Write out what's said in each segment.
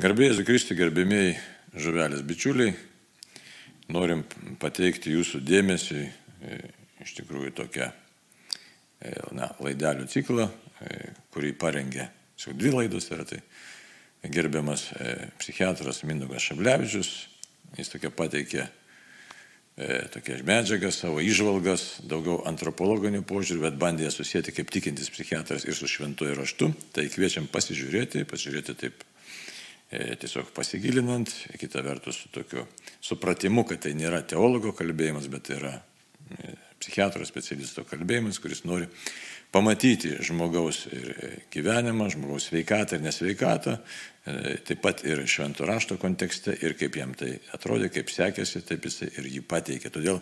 Garbėjai Zukristi, gerbėmiai žuvelės bičiuliai, norim pateikti jūsų dėmesį e, iš tikrųjų tokią e, na, laidelių ciklą, e, kurį parengė, jau dvi laidos yra tai gerbiamas psichiatras Mindogas Šablevičius, jis tokia pateikė tokias medžiagas, savo išvalgas, daugiau antropologinių požiūrių, bet bandė susijęti kaip tikintis psichiatras ir su šventuoju raštu. Tai kviečiam pasižiūrėti, pasižiūrėti taip tiesiog pasigilinant, kita vertus su tokiu supratimu, kad tai nėra teologo kalbėjimas, bet tai yra e, psichiatro specialisto kalbėjimas, kuris nori pamatyti žmogaus e, gyvenimą, žmogaus sveikatą ir nesveikatą, taip pat ir švento rašto kontekste ir kaip jam tai atrodė, kaip sekėsi, taip jisai ir jį pateikė. Todėl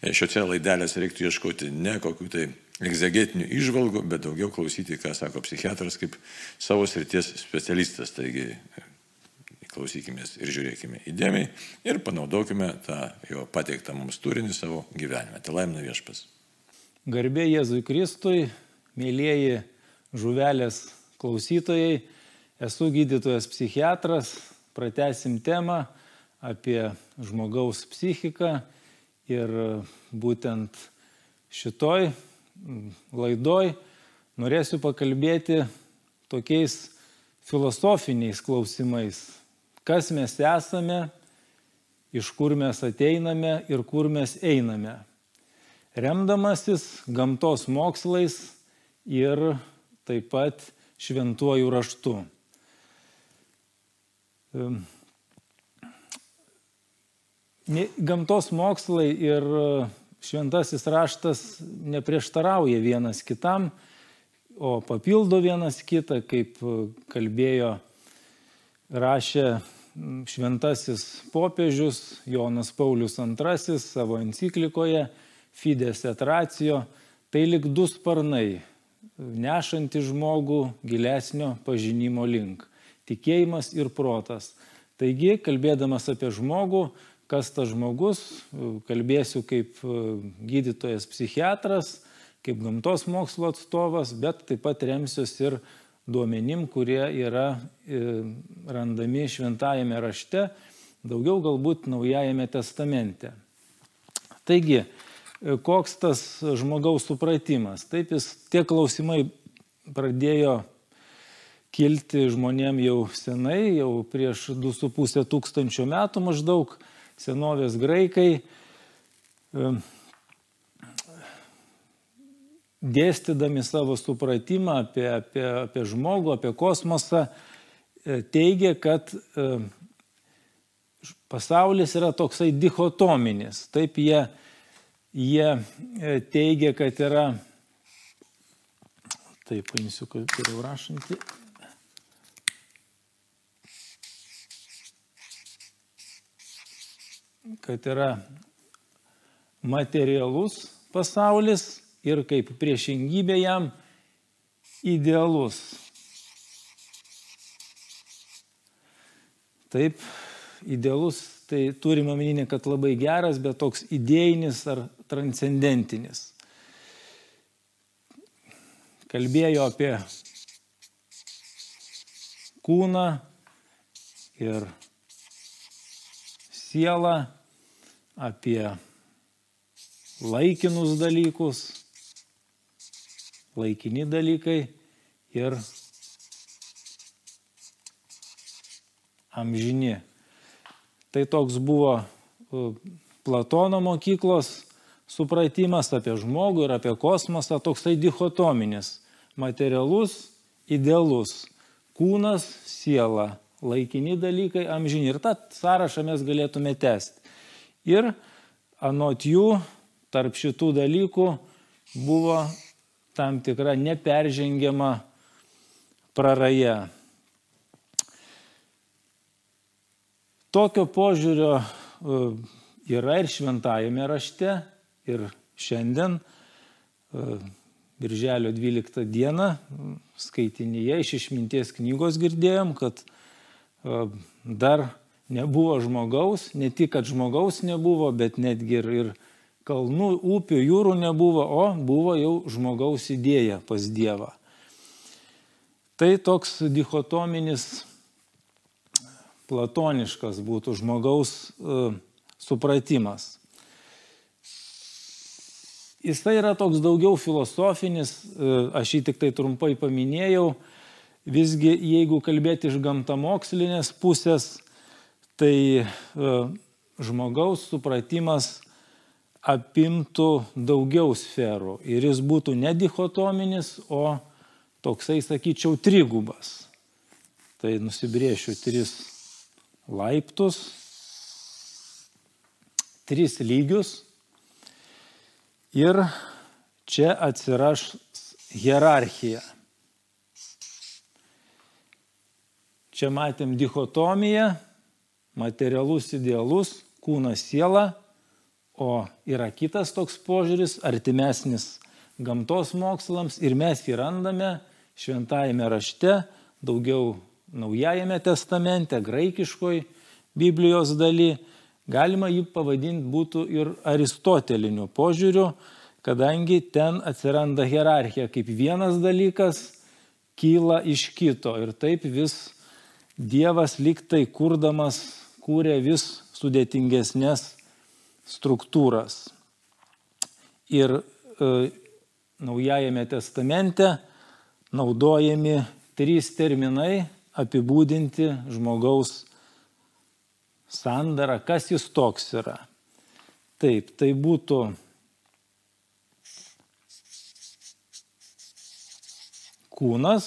šiuose laidelėse reiktų ieškoti ne kokių tai egzegetinių išvalgų, bet daugiau klausyti, ką sako psichiatras kaip savo srities specialistas. Taigi klausykimės ir žiūrėkime įdėmiai ir panaudokime tą jo pateiktą mums turinį savo gyvenime. Tai laimina viešpas. Garbė Jėzui Kristui, mėlyjeji žuvelės klausytojai, esu gydytojas psichiatras, pratesim temą apie žmogaus psichiką ir būtent šitoj laidoj norėsiu pakalbėti tokiais filosofiniais klausimais, kas mes esame, iš kur mes ateiname ir kur mes einame. Remdamasis gamtos mokslais ir taip pat šventuoju raštu. Gamtos mokslai ir šventasis raštas neprieštarauja vienas kitam, o papildo vienas kitą, kaip kalbėjo, rašė šventasis popiežius Jonas Paulius II savo enciklikoje Fides et Ratio, tai lik du sparnai, nešanti žmogų gilesnio pažinimo link - tikėjimas ir protas. Taigi, kalbėdamas apie žmogų, kas tas žmogus, kalbėsiu kaip gydytojas psichiatras, kaip gamtos mokslo atstovas, bet taip pat remsiuosi ir duomenim, kurie yra e, randami šventajame rašte, daugiau galbūt naujajame testamente. Taigi, e, koks tas žmogaus supratimas? Taip jis tie klausimai pradėjo kilti žmonėm jau senai, jau prieš 2,5 tūkstančio metų maždaug senovės graikai e, dėstydami savo supratimą apie, apie, apie žmogų, apie kosmosą, e, teigia, kad e, pasaulis yra toksai dichotominis. Taip jie, jie e, teigia, kad yra, taip, paimsiu, kad geriau rašantį. kad yra materialus pasaulis ir kaip priešingybė jam idealus. Taip, idealus tai turime omenyje, kad labai geras, bet toks idėjinis ar transcendentinis. Kalbėjo apie kūną ir sielą, apie laikinus dalykus, laikini dalykai ir amžini. Tai toks buvo e, Platono mokyklos supratimas apie žmogų ir apie kosmosą, toksai dichotominis - materialus, idealus, kūnas, siela, laikini dalykai, amžini. Ir tą sąrašą mes galėtume tęsti. Ir anot jų, tarp šitų dalykų buvo tam tikra neperžengiama praraja. Tokio požiūrio e, yra ir šventajame rašte, ir šiandien, e, Birželio 12 dieną, skaitinyje iš išminties knygos girdėjom, kad e, dar nebuvo žmogaus, ne tik, kad žmogaus nebuvo, bet netgi ir, ir kalnų, upių, jūrų nebuvo, o buvo jau žmogaus idėja pas Dievą. Tai toks dichotominis platoniškas būtų žmogaus e, supratimas. Jisai yra toks daugiau filosofinis, e, aš jį tik tai trumpai paminėjau, visgi jeigu kalbėti iš gamtamokslinės pusės, tai žmogaus supratimas apimtų daugiau sferų ir jis būtų ne dichotominis, o toksai, sakyčiau, trigubas. Tai nusibriešiu tris laiptus, tris lygius ir čia atsiras hierarchija. Čia matėm dichotomiją, materialus idealus, kūnas siela O yra kitas toks požiūris, artimesnis gamtos mokslams ir mes jį randame šventajame rašte, daugiau naujajame testamente, graikiškoj Biblijos daly. Galima jį pavadinti būtų ir aristoteliniu požiūriu, kadangi ten atsiranda hierarchija, kaip vienas dalykas kyla iš kito ir taip vis Dievas liktai kurdamas kūrė vis sudėtingesnės struktūras. Ir e, Naujajame testamente naudojami trys terminai apibūdinti žmogaus sandarą, kas jis toks yra. Taip, tai būtų kūnas,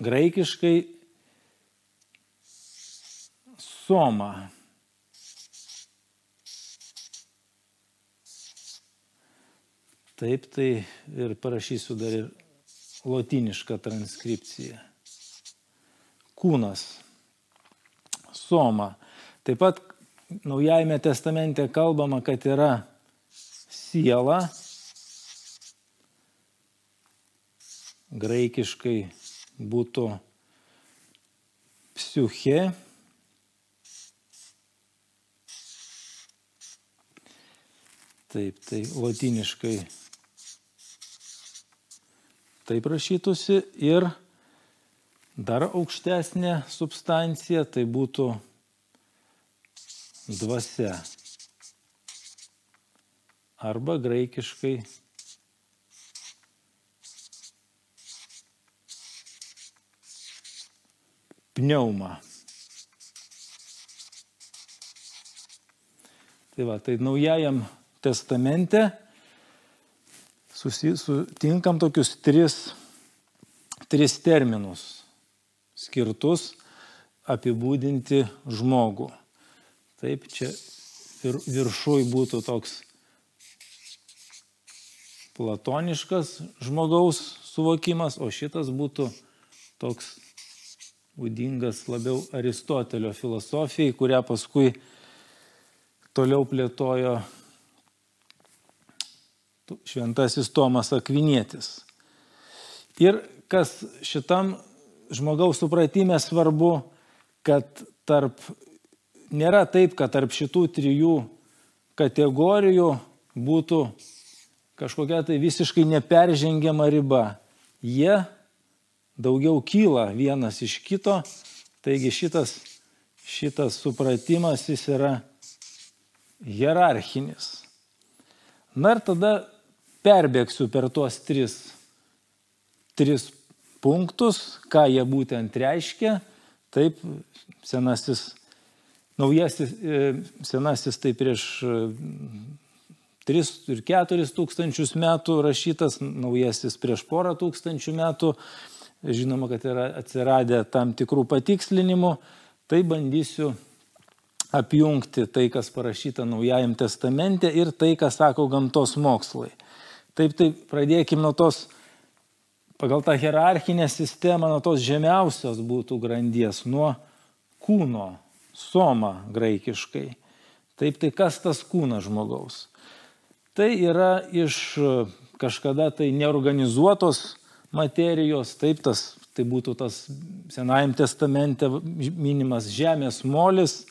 graikiškai soma. Taip, tai ir parašysiu dar ir lotinišką transkripciją. Kūnas. Soma. Taip pat Naujajame testamente kalbama, kad yra siela. Graikiškai būtų psiuche. Taip, tai latiniškai taip rašytųsi ir dar aukštesnė substancija tai būtų dvasia. Arba graikiškai pneuma. Tai va, tai naujajam testamente sutinkam tokius tris, tris terminus skirtus apibūdinti žmogų. Taip, čia vir, viršui būtų toks platoniškas žmogaus suvokimas, o šitas būtų toks būdingas labiau Aristotelio filosofijai, kurią paskui toliau plėtojo šventasis Tomas Akvinietis. Ir kas šitam žmogaus supratime svarbu, kad tarp, nėra taip, kad tarp šitų trijų kategorijų būtų kažkokia tai visiškai neperžengiama riba. Jie daugiau kyla vienas iš kito, taigi šitas, šitas supratimas jis yra hierarchinis. Na ir tada perbėgsiu per tuos tris, tris punktus, ką jie būtent reiškia. Taip, senasis, naujasis, e, senasis tai prieš 3 e, ir 4 tūkstančius metų rašytas, naujasis prieš porą tūkstančių metų. Žinoma, kad yra atsiradę tam tikrų patikslinimų. Tai bandysiu apjungti tai, kas parašyta Naujajam testamente ir tai, ką sako gamtos mokslai. Taip, tai pradėkime nuo tos, pagal tą hierarchinę sistemą, nuo tos žemiausios būtų grandies, nuo kūno, soma graikiškai. Taip, tai kas tas kūnas žmogaus? Tai yra iš kažkada tai neorganizuotos materijos, taip, tas, tai būtų tas Senajam testamente minimas žemės molis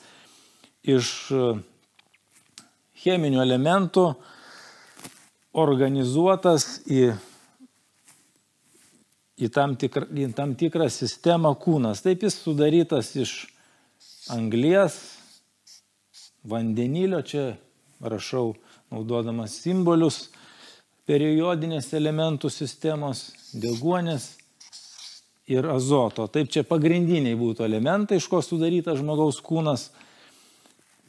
iš cheminių elementų, organizuotas į, į, tam tikrą, į tam tikrą sistemą kūnas. Taip jis sudarytas iš anglies, vandenilio, čia rašau naudodamas simbolius, periodinės elementų sistemos, deguonės ir azoto. Taip čia pagrindiniai būtų elementai, iš ko sudarytas žmogaus kūnas,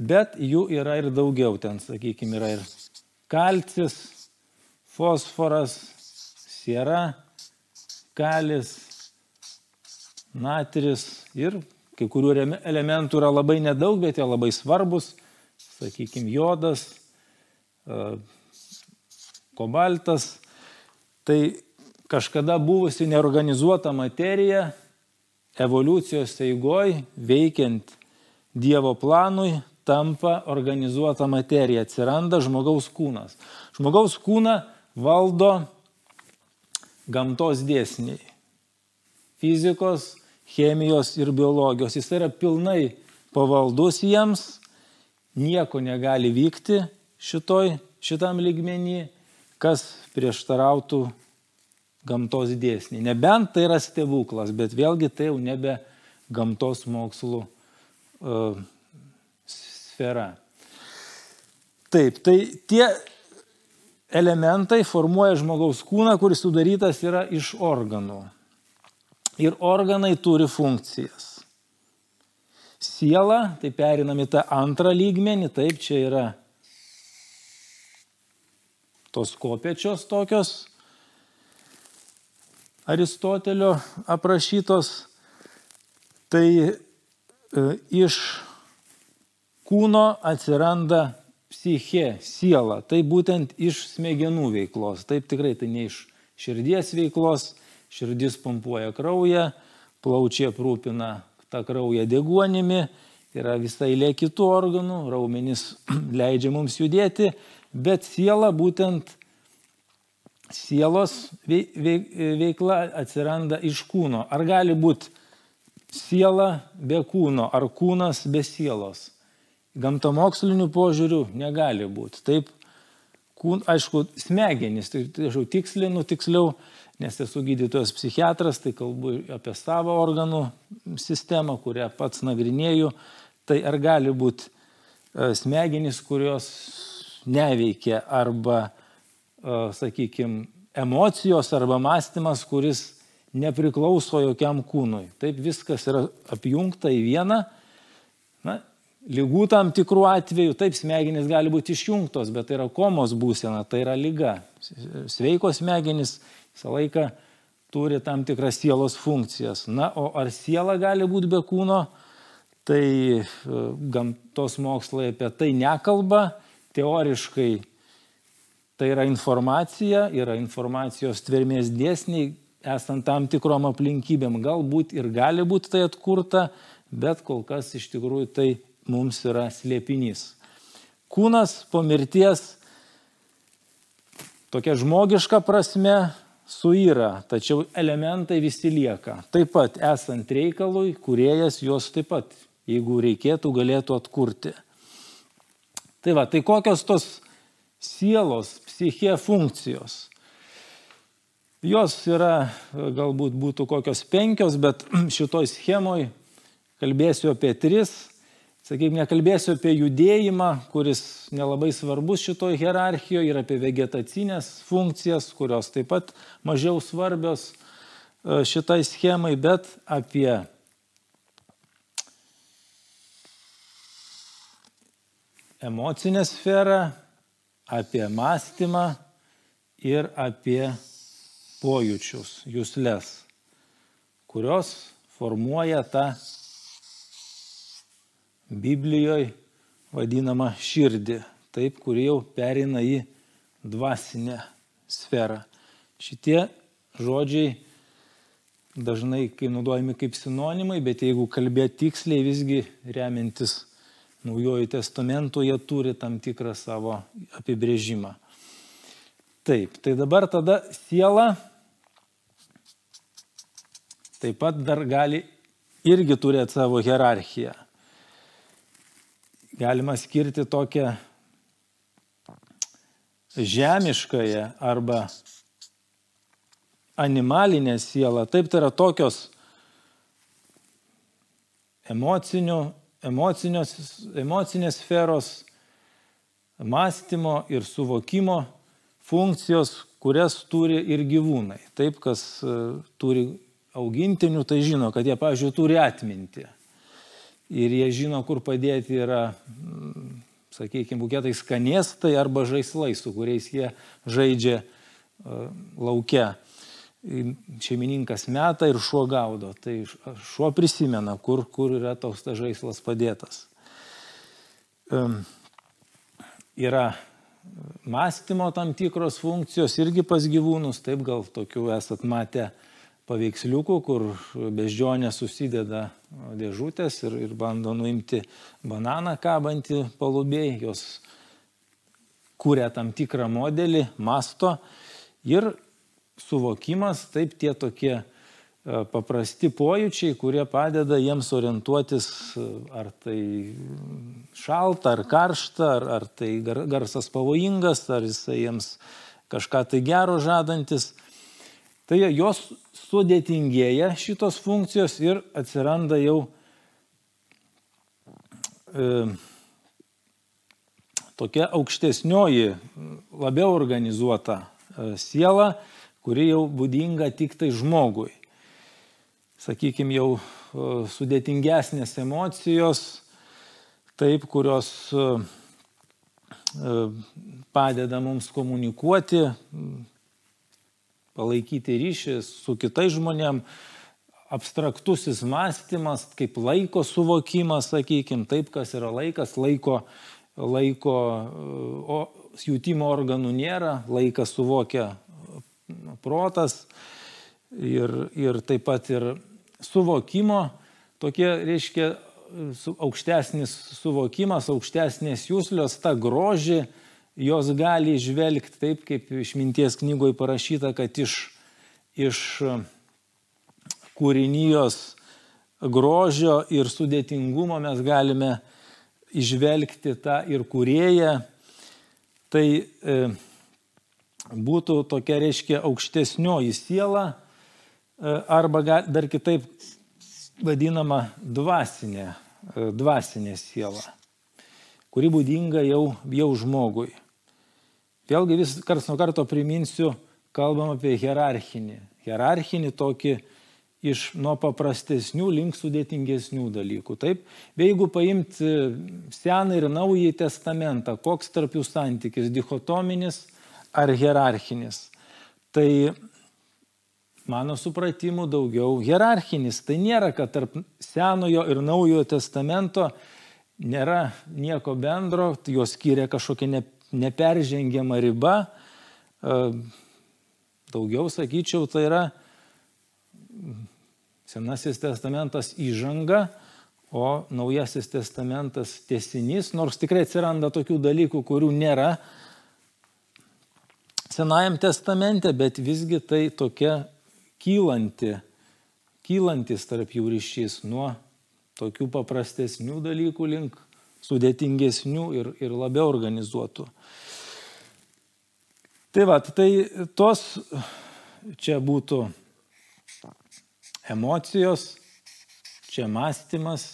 bet jų yra ir daugiau. Ten, sakykime, yra ir kalcis, fosforas, siera, kalis, natris ir kai kurių elementų yra labai nedaug, bet jie labai svarbus, sakykime, jodas, kobaltas. Tai kažkada buvusi neorganizuota materija evoliucijos eigoj veikiant Dievo planui tampa organizuota materija, atsiranda žmogaus kūnas. Žmogaus kūną valdo gamtos dėsniai - fizikos, chemijos ir biologijos. Jis yra pilnai pavaldus jiems, nieko negali vykti šitoj, šitam lygmenį, kas prieštarautų gamtos dėsnį. Nebent tai yra stebuklas, bet vėlgi tai jau nebe gamtos mokslų uh, sfera. Taip, tai tie elementai formuoja žmogaus kūną, kuris sudarytas yra iš organų. Ir organai turi funkcijas. Siela, tai perinam į tą antrą lygmenį, taip čia yra tos kopiečios tokios Aristotelio aprašytos, tai e, iš kūno atsiranda psichė, siela, tai būtent iš smegenų veiklos. Taip tikrai tai ne iš širdies veiklos, širdis pompuoja kraują, plaučiai aprūpina tą kraują deguonimi, yra visai lė kitų organų, raumenys leidžia mums judėti, bet siela būtent sielos veikla atsiranda iš kūno. Ar gali būti siela be kūno, ar kūnas be sielos? Gamtamokslinių požiūrių negali būti. Taip, kūn, aišku, smegenys, tai, tai aš tikslinu tiksliau, nes esu gydytojas psichiatras, tai kalbu apie savo organų sistemą, kurią pats nagrinėju. Tai ar gali būti e, smegenys, kurios neveikia arba sakykime, emocijos arba mąstymas, kuris nepriklauso jokiam kūnui. Taip viskas yra apjungta į vieną. Lygų tam tikrų atvejų, taip smegenys gali būti išjungtos, bet tai yra komos būsena, tai yra lyga. Sveikos smegenys visą laiką turi tam tikras sielos funkcijas. Na, o ar siela gali būti be kūno, tai e, gamtos mokslai apie tai nekalba. Teoriškai Tai yra informacija, yra informacijos tvermės dėsniai, esant tam tikrom aplinkybėm. Galbūt ir gali būti tai atkurta, bet kol kas iš tikrųjų tai mums yra slėpinys. Kūnas po mirties tokia žmogiška prasme suyra, tačiau elementai visi lieka. Taip pat esant reikalui, kuriejas juos taip pat, jeigu reikėtų, galėtų atkurti. Tai va, tai kokios tos sielos, psichė funkcijos. Jos yra, galbūt būtų kokios penkios, bet šitoj schemoj kalbėsiu apie tris. Sakykime, nekalbėsiu apie judėjimą, kuris nelabai svarbus šitoj hierarchijoje, ir apie vegetacinės funkcijas, kurios taip pat mažiau svarbios e, šitai schemai, bet apie emocinę sferą, apie mąstymą ir apie pojūčius, jūslės, kurios formuoja tą Biblijoje vadinamą širdį, taip, kuri jau perina į dvasinę sferą. Šitie žodžiai dažnai kai naudojami kaip sinonimai, bet jeigu kalbėti tiksliai, visgi remiantis Naujojo testamento jie turi tam tikrą savo apibrėžimą. Taip, tai dabar tada siela taip pat dar gali irgi turėti savo hierarchiją. Galima skirti tokią žemiškąją arba animalinę sielą. Taip, tai yra tokios emocinių emocinės sferos, mąstymo ir suvokimo funkcijos, kurias turi ir gyvūnai. Taip, kas e, turi augintinių, tai žino, kad jie, pavyzdžiui, turi atminti. Ir jie žino, kur padėti yra, mm, sakykime, buketai skanėstai arba žaislai, su kuriais jie žaidžia e, laukia. Šeimininkas meta ir šuo gaudo. Tai šuo prisimena, kur, kur yra toks tas žaislas padėtas. Yra mąstymo tam tikros funkcijos irgi pas gyvūnus, taip gal tokių esat matę paveiksliukų, kur beždžionė susideda dėžutės ir, ir bando nuimti bananą kabantį palubėjai, jos kūrė tam tikrą modelį, masto ir suvokimas, taip tie tokie E, paprasti pojūčiai, kurie padeda jiems orientuotis, e, ar tai šalta, ar karšta, ar, ar tai garsas pavojingas, ar jisai jiems kažką tai gero žadantis. Tai jos sudėtingėja šitos funkcijos ir atsiranda jau e, tokia aukštesnioji, labiau organizuota e, siela, kuri jau būdinga tik tai žmogui. Sakykime, jau e, sudėtingesnės emocijos, taip, kurios e, e, padeda mums komunikuoti, palaikyti ryšį su kitais žmonėm, abstraktusis mąstymas, kaip laiko suvokimas, sakykime, taip, kas yra laikas, laiko, laiko o, jūtimo organų nėra, laiką suvokia protas ir, ir taip pat ir suvokimo, tokie, reiškia, aukštesnis suvokimas, aukštesnės jūslios, ta groži, jos gali žvelgti taip, kaip išminties knygoje parašyta, kad iš, iš kūrinijos grožio ir sudėtingumo mes galime išvelgti tą ir kurėją. Tai e, būtų tokia, reiškia, aukštesnioji siela, E, arba dar kitaip vadinama dvasinė, e, dvasinė siela, kuri būdinga jau, jau žmogui. Vėlgi vis kars nuo karto priminsiu, kalbam apie hierarchinį. Hierarchinį tokį iš nuo paprastesnių link sudėtingesnių dalykų. Taip, bet jeigu paimti seną ir naują testamentą, koks tarp jų santykis - dichotominis ar hierarchinis, tai mano supratimu, daugiau hierarchinis. Tai nėra, kad tarp Senojo ir Naujojo testamento nėra nieko bendro, jos skiria kažkokia ne, neperžengiama riba. E, daugiau, sakyčiau, tai yra Senasis testamentas įžanga, o Naujasis testamentas tiesinys, nors tikrai atsiranda tokių dalykų, kurių nėra Senajam testamente, bet visgi tai tokia kylanti, kylantis tarp jų ryšys nuo tokių paprastesnių dalykų link sudėtingesnių ir, ir labiau organizuotų. Tai va, tai tos čia būtų emocijos, čia mąstymas,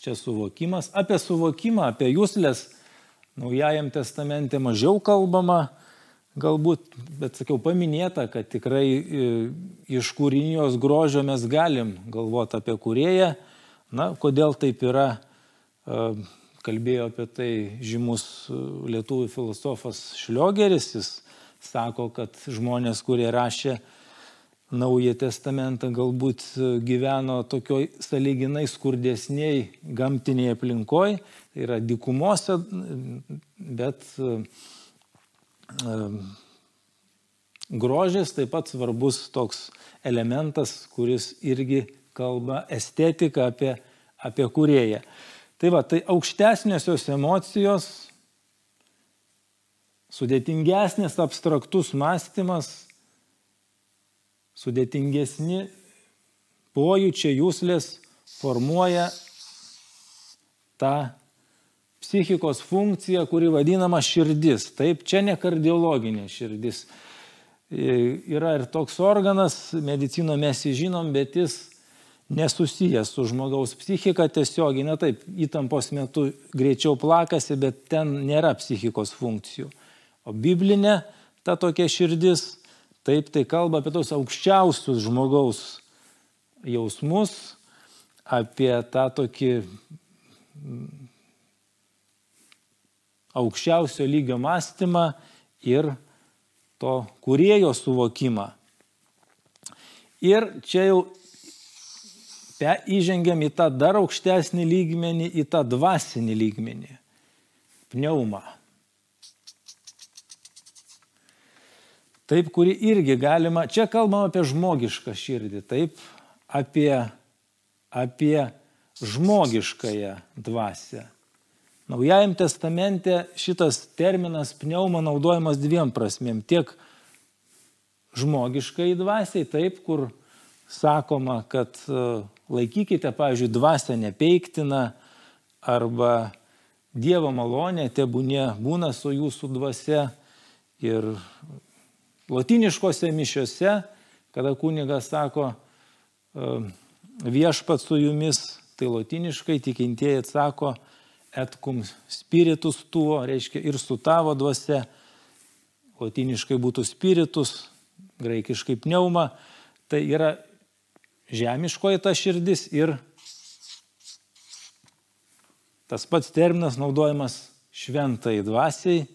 čia suvokimas. Apie suvokimą, apie jūslės Naujajam testamente mažiau kalbama, galbūt, bet sakiau, paminėta, kad tikrai e, iš kūrinijos grožio mes galim galvoti apie kurėją. Na, kodėl taip yra, kalbėjo apie tai žymus lietuvių filosofas Šliogeris, jis sako, kad žmonės, kurie rašė Naują testamentą, galbūt gyveno tokioj saliginai skurdesniai gamtiniai aplinkoje, tai yra dikumose, bet grožis taip pat svarbus toks elementas, kuris irgi kalba estetiką apie, apie kurėją. Tai va, tai aukštesniosios emocijos, sudėtingesnis abstraktus mąstymas, sudėtingesni pojūčiai, jūslės formuoja tą psichikos funkcija, kuri vadinama širdis. Taip, čia ne kardiologinė širdis. E, yra ir toks organas, medicino mes jį žinom, bet jis nesusijęs su žmogaus psichika tiesiogiai, ne taip, įtampos metu greičiau plakasi, bet ten nėra psichikos funkcijų. O biblinė ta tokia širdis, taip tai kalba apie tos aukščiausius žmogaus jausmus, apie tą tokį aukščiausio lygio mąstymą ir to kurėjo suvokimą. Ir čia jau įžengiam į tą dar aukštesnį lygmenį, į tą dvasinį lygmenį. Pneumą. Taip, kuri irgi galima, čia kalbam apie žmogišką širdį, taip, apie, apie žmogiškąją dvasę. Naujajam testamente šitas terminas pneuma naudojamas dviem prasmėm. Tiek žmogiškai dvasiai, taip, kur sakoma, kad e, laikykite, pavyzdžiui, dvasę nepeiktiną arba Dievo malonė tebūnė būna su jūsų dvasia ir lotiniškose mišiose, kada kunigas sako e, viešpat su jumis, tai lotiniškai tikintieji atsako et cum spiritus tuo, reiškia ir su tavo dvasia, lotiniškai būtų spiritus, graikiškai pneuma, tai yra žemiškoji ta širdis ir tas pats terminas naudojamas šventai dvasiai,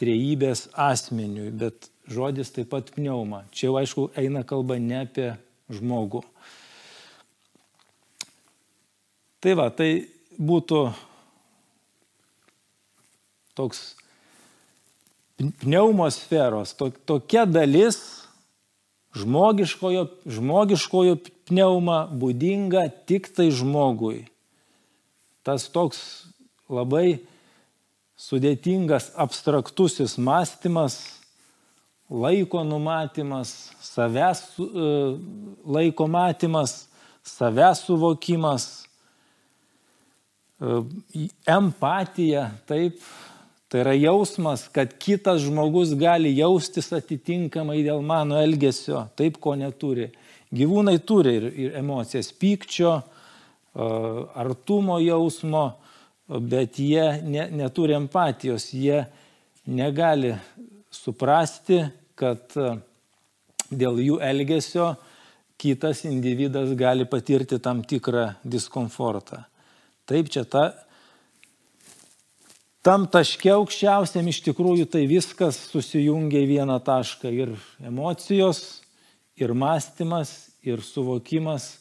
trejybės asmeniui, bet žodis taip pat pneuma. Čia jau aišku eina kalba ne apie žmogų. Tai va, tai būtų toks pneumosferos, to, tokia dalis žmogiškojo, žmogiškojo pneuma būdinga tik tai žmogui. Tas toks labai sudėtingas abstraktusis mąstymas, laiko numatymas, savęs e, laiko matymas, savęs suvokimas, empatija, taip, tai yra jausmas, kad kitas žmogus gali jaustis atitinkamai dėl mano elgesio, taip, ko neturi. Gyvūnai turi ir, ir emocijas pykčio, artumo jausmo, bet jie ne, neturi empatijos, jie negali suprasti, kad dėl jų elgesio kitas individas gali patirti tam tikrą diskomfortą. Taip, čia ta, tam taške aukščiausiam iš tikrųjų tai viskas susijungia į vieną tašką ir emocijos, ir mąstymas, ir suvokimas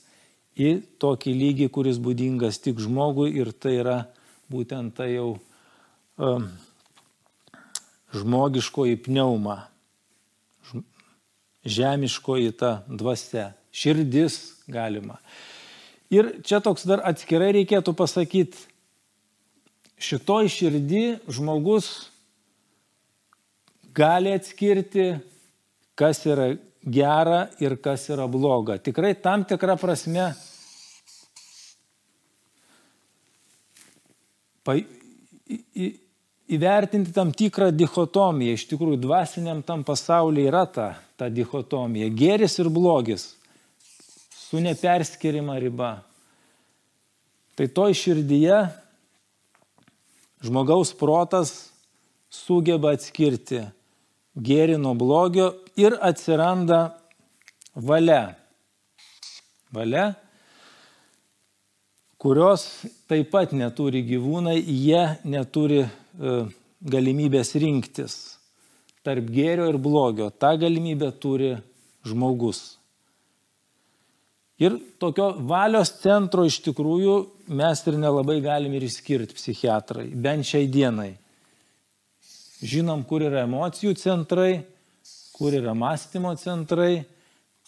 į tokį lygį, kuris būdingas tik žmogui ir tai yra būtent tai jau um, žmogiškoji pneuma, žemiškoji ta dvasia, širdis galima. Ir čia toks dar atskirai reikėtų pasakyti, šitoj širdį žmogus gali atskirti, kas yra gera ir kas yra bloga. Tikrai tam tikrą prasme pa, į, į, įvertinti tam tikrą dichotomiją. Iš tikrųjų, dvasiniam tam pasaulyje yra ta, ta dichotomija. Geris ir blogis su neperskirima riba. Tai toj širdyje žmogaus protas sugeba atskirti gėrį nuo blogio ir atsiranda valia. Valia, kurios taip pat neturi gyvūnai, jie neturi e, galimybės rinktis tarp gėrio ir blogio. Ta galimybė turi žmogus. Ir tokio valios centro iš tikrųjų mes ir nelabai galim ir išskirti psichiatrai, bent šiai dienai. Žinom, kur yra emocijų centrai, kur yra mąstymo centrai,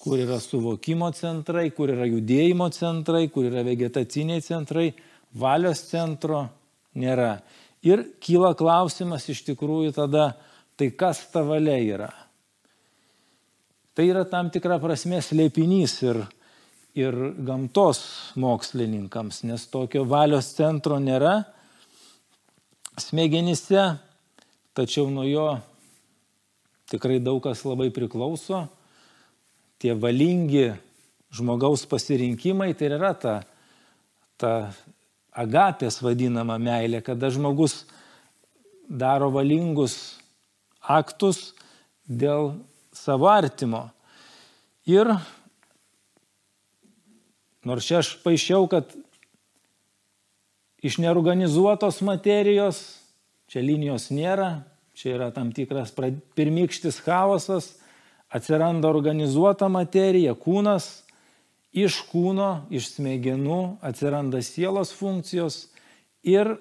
kur yra suvokimo centrai, kur yra judėjimo centrai, kur yra vegetaciniai centrai, valios centro nėra. Ir kyla klausimas iš tikrųjų tada, tai kas ta valia yra? Tai yra tam tikra prasme slėpinys ir ir gamtos mokslininkams, nes tokio valios centro nėra smegenyse, tačiau nuo jo tikrai daug kas labai priklauso. Tie valingi žmogaus pasirinkimai, tai yra ta, ta agapės vadinama meilė, kada žmogus daro valingus aktus dėl savo artimo. Ir nors čia aš paaiškiau, kad iš neorganizuotos materijos, čia linijos nėra, čia yra tam tikras pirmykštis chaosas, atsiranda organizuota materija, kūnas, iš kūno, iš smegenų atsiranda sielos funkcijos ir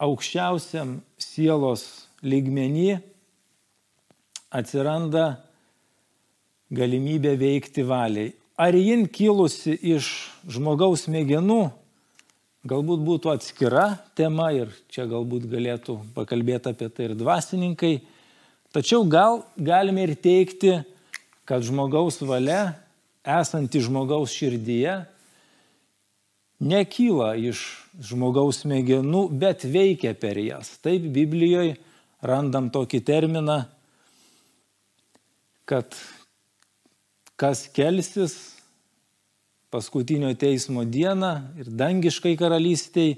aukščiausiam sielos lygmenį atsiranda galimybė veikti valiai. Ar jin kilusi iš žmogaus smegenų, galbūt būtų atskira tema ir čia galbūt galėtų pakalbėti apie tai ir dvasininkai. Tačiau gal galime ir teikti, kad žmogaus valia, esanti žmogaus širdyje, nekyla iš žmogaus smegenų, bet veikia per jas. Taip Biblijoje randam tokį terminą, kad kas kelsis paskutinio teismo dieną ir dangiškai karalystiai,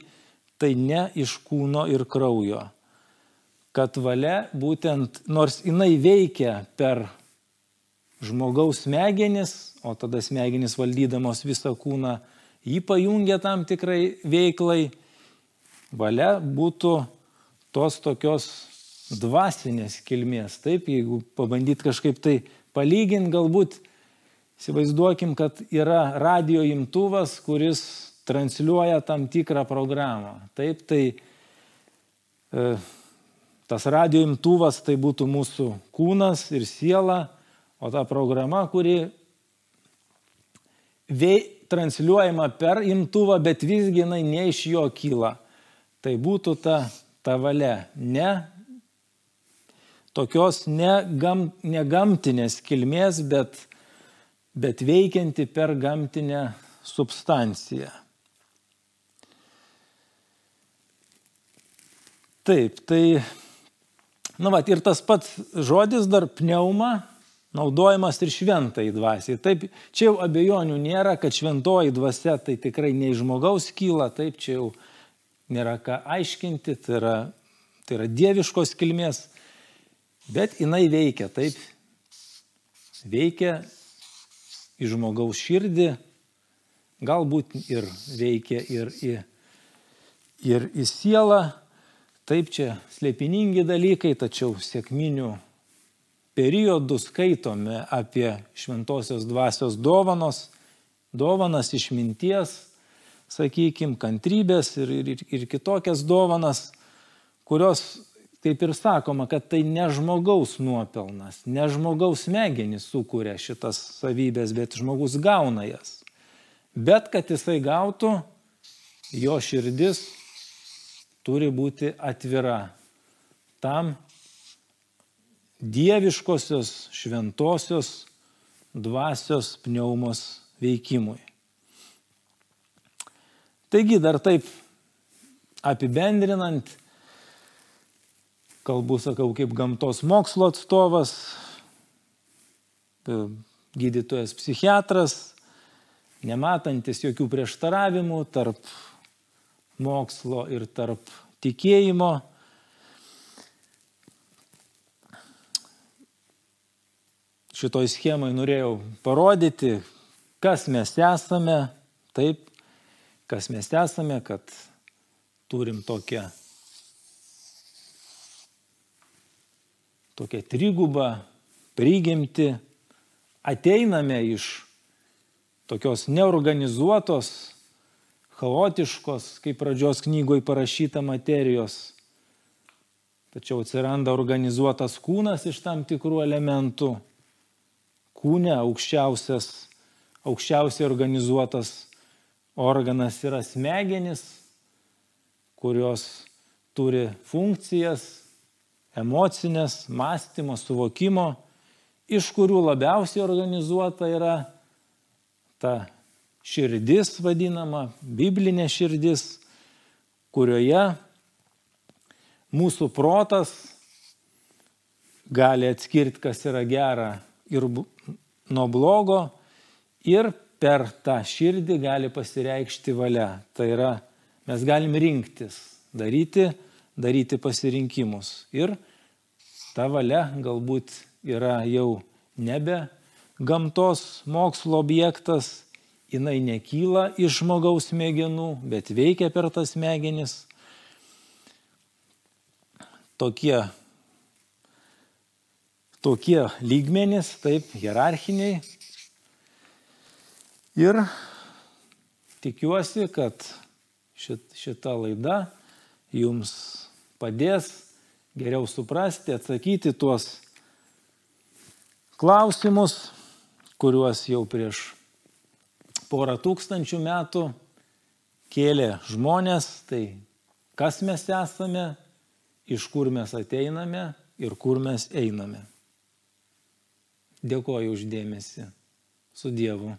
tai ne iš kūno ir kraujo. Kad valia būtent, nors jinai veikia per žmogaus smegenis, o tada smegenis valdydamos visą kūną, jį pajungia tam tikrai veiklai, valia būtų tos tokios dvasinės kilmės. Taip, jeigu pabandyt kažkaip tai palyginti, galbūt Įsivaizduokim, kad yra radio imtuvas, kuris transliuoja tam tikrą programą. Taip, tai e, tas radio imtuvas tai būtų mūsų kūnas ir siela, o ta programa, kuri vei, transliuojama per imtuvą, bet visgi jinai ne iš jo kyla. Tai būtų ta, ta valia, ne tokios negam, negamtinės kilmės, bet bet veikianti per gamtinę substanciją. Taip, tai, nu, va, ir tas pats žodis dar pneuma naudojamas ir šventai dvasiai. Taip, čia jau abejonių nėra, kad šventoji dvasia tai tikrai ne iš žmogaus kyla, taip, čia jau nėra ką aiškinti, tai yra, tai yra dieviškos kilmės, bet jinai veikia, taip, veikia į žmogaus širdį, galbūt ir veikia ir į, ir į sielą. Taip čia slėpiningi dalykai, tačiau sėkminių periodų skaitome apie šventosios dvasios dovanos, dovanas išminties, sakykime, kantrybės ir, ir, ir kitokias dovanas, kurios kaip ir sakoma, kad tai ne žmogaus nuopelnas, ne žmogaus smegenys sukuria šitas savybės, bet žmogus gauna jas. Bet kad jisai gautų, jo širdis turi būti atvira tam dieviškosios, šventosios dvasios pneumos veikimui. Taigi dar taip apibendrinant, kalbu, sakau, kaip gamtos mokslo atstovas, gydytojas psichiatras, nematantis jokių prieštaravimų tarp mokslo ir tarp tikėjimo. Šitoj schemai norėjau parodyti, kas mes esame, taip, kas mes esame, kad turim tokią tokia triguba prigimti, ateiname iš tokios neorganizuotos, chaotiškos, kaip pradžios knygoje parašyta materijos. Tačiau atsiranda organizuotas kūnas iš tam tikrų elementų. Kūne aukščiausias, aukščiausiai organizuotas organas yra smegenis, kurios turi funkcijas, emocinės, mąstymo, suvokimo, iš kurių labiausiai organizuota yra ta širdis vadinama, biblinė širdis, kurioje mūsų protas gali atskirti, kas yra gera ir nuo blogo Ir per tą širdį gali pasireikšti valia. Tai yra, mes galim rinktis, daryti, daryti pasirinkimus. Ir ta valia galbūt yra jau nebe gamtos mokslo objektas, jinai nekyla iš žmogaus smegenų, bet veikia per tas smegenis. Tokie, tokie lygmenys, taip, hierarchiniai. Ir tikiuosi, kad šit, šita laida jums padės geriau suprasti, atsakyti tuos klausimus, kuriuos jau prieš porą tūkstančių metų kėlė žmonės, tai kas mes esame, iš kur mes ateiname ir kur mes einame. Dėkoju uždėmesi. Su Dievu.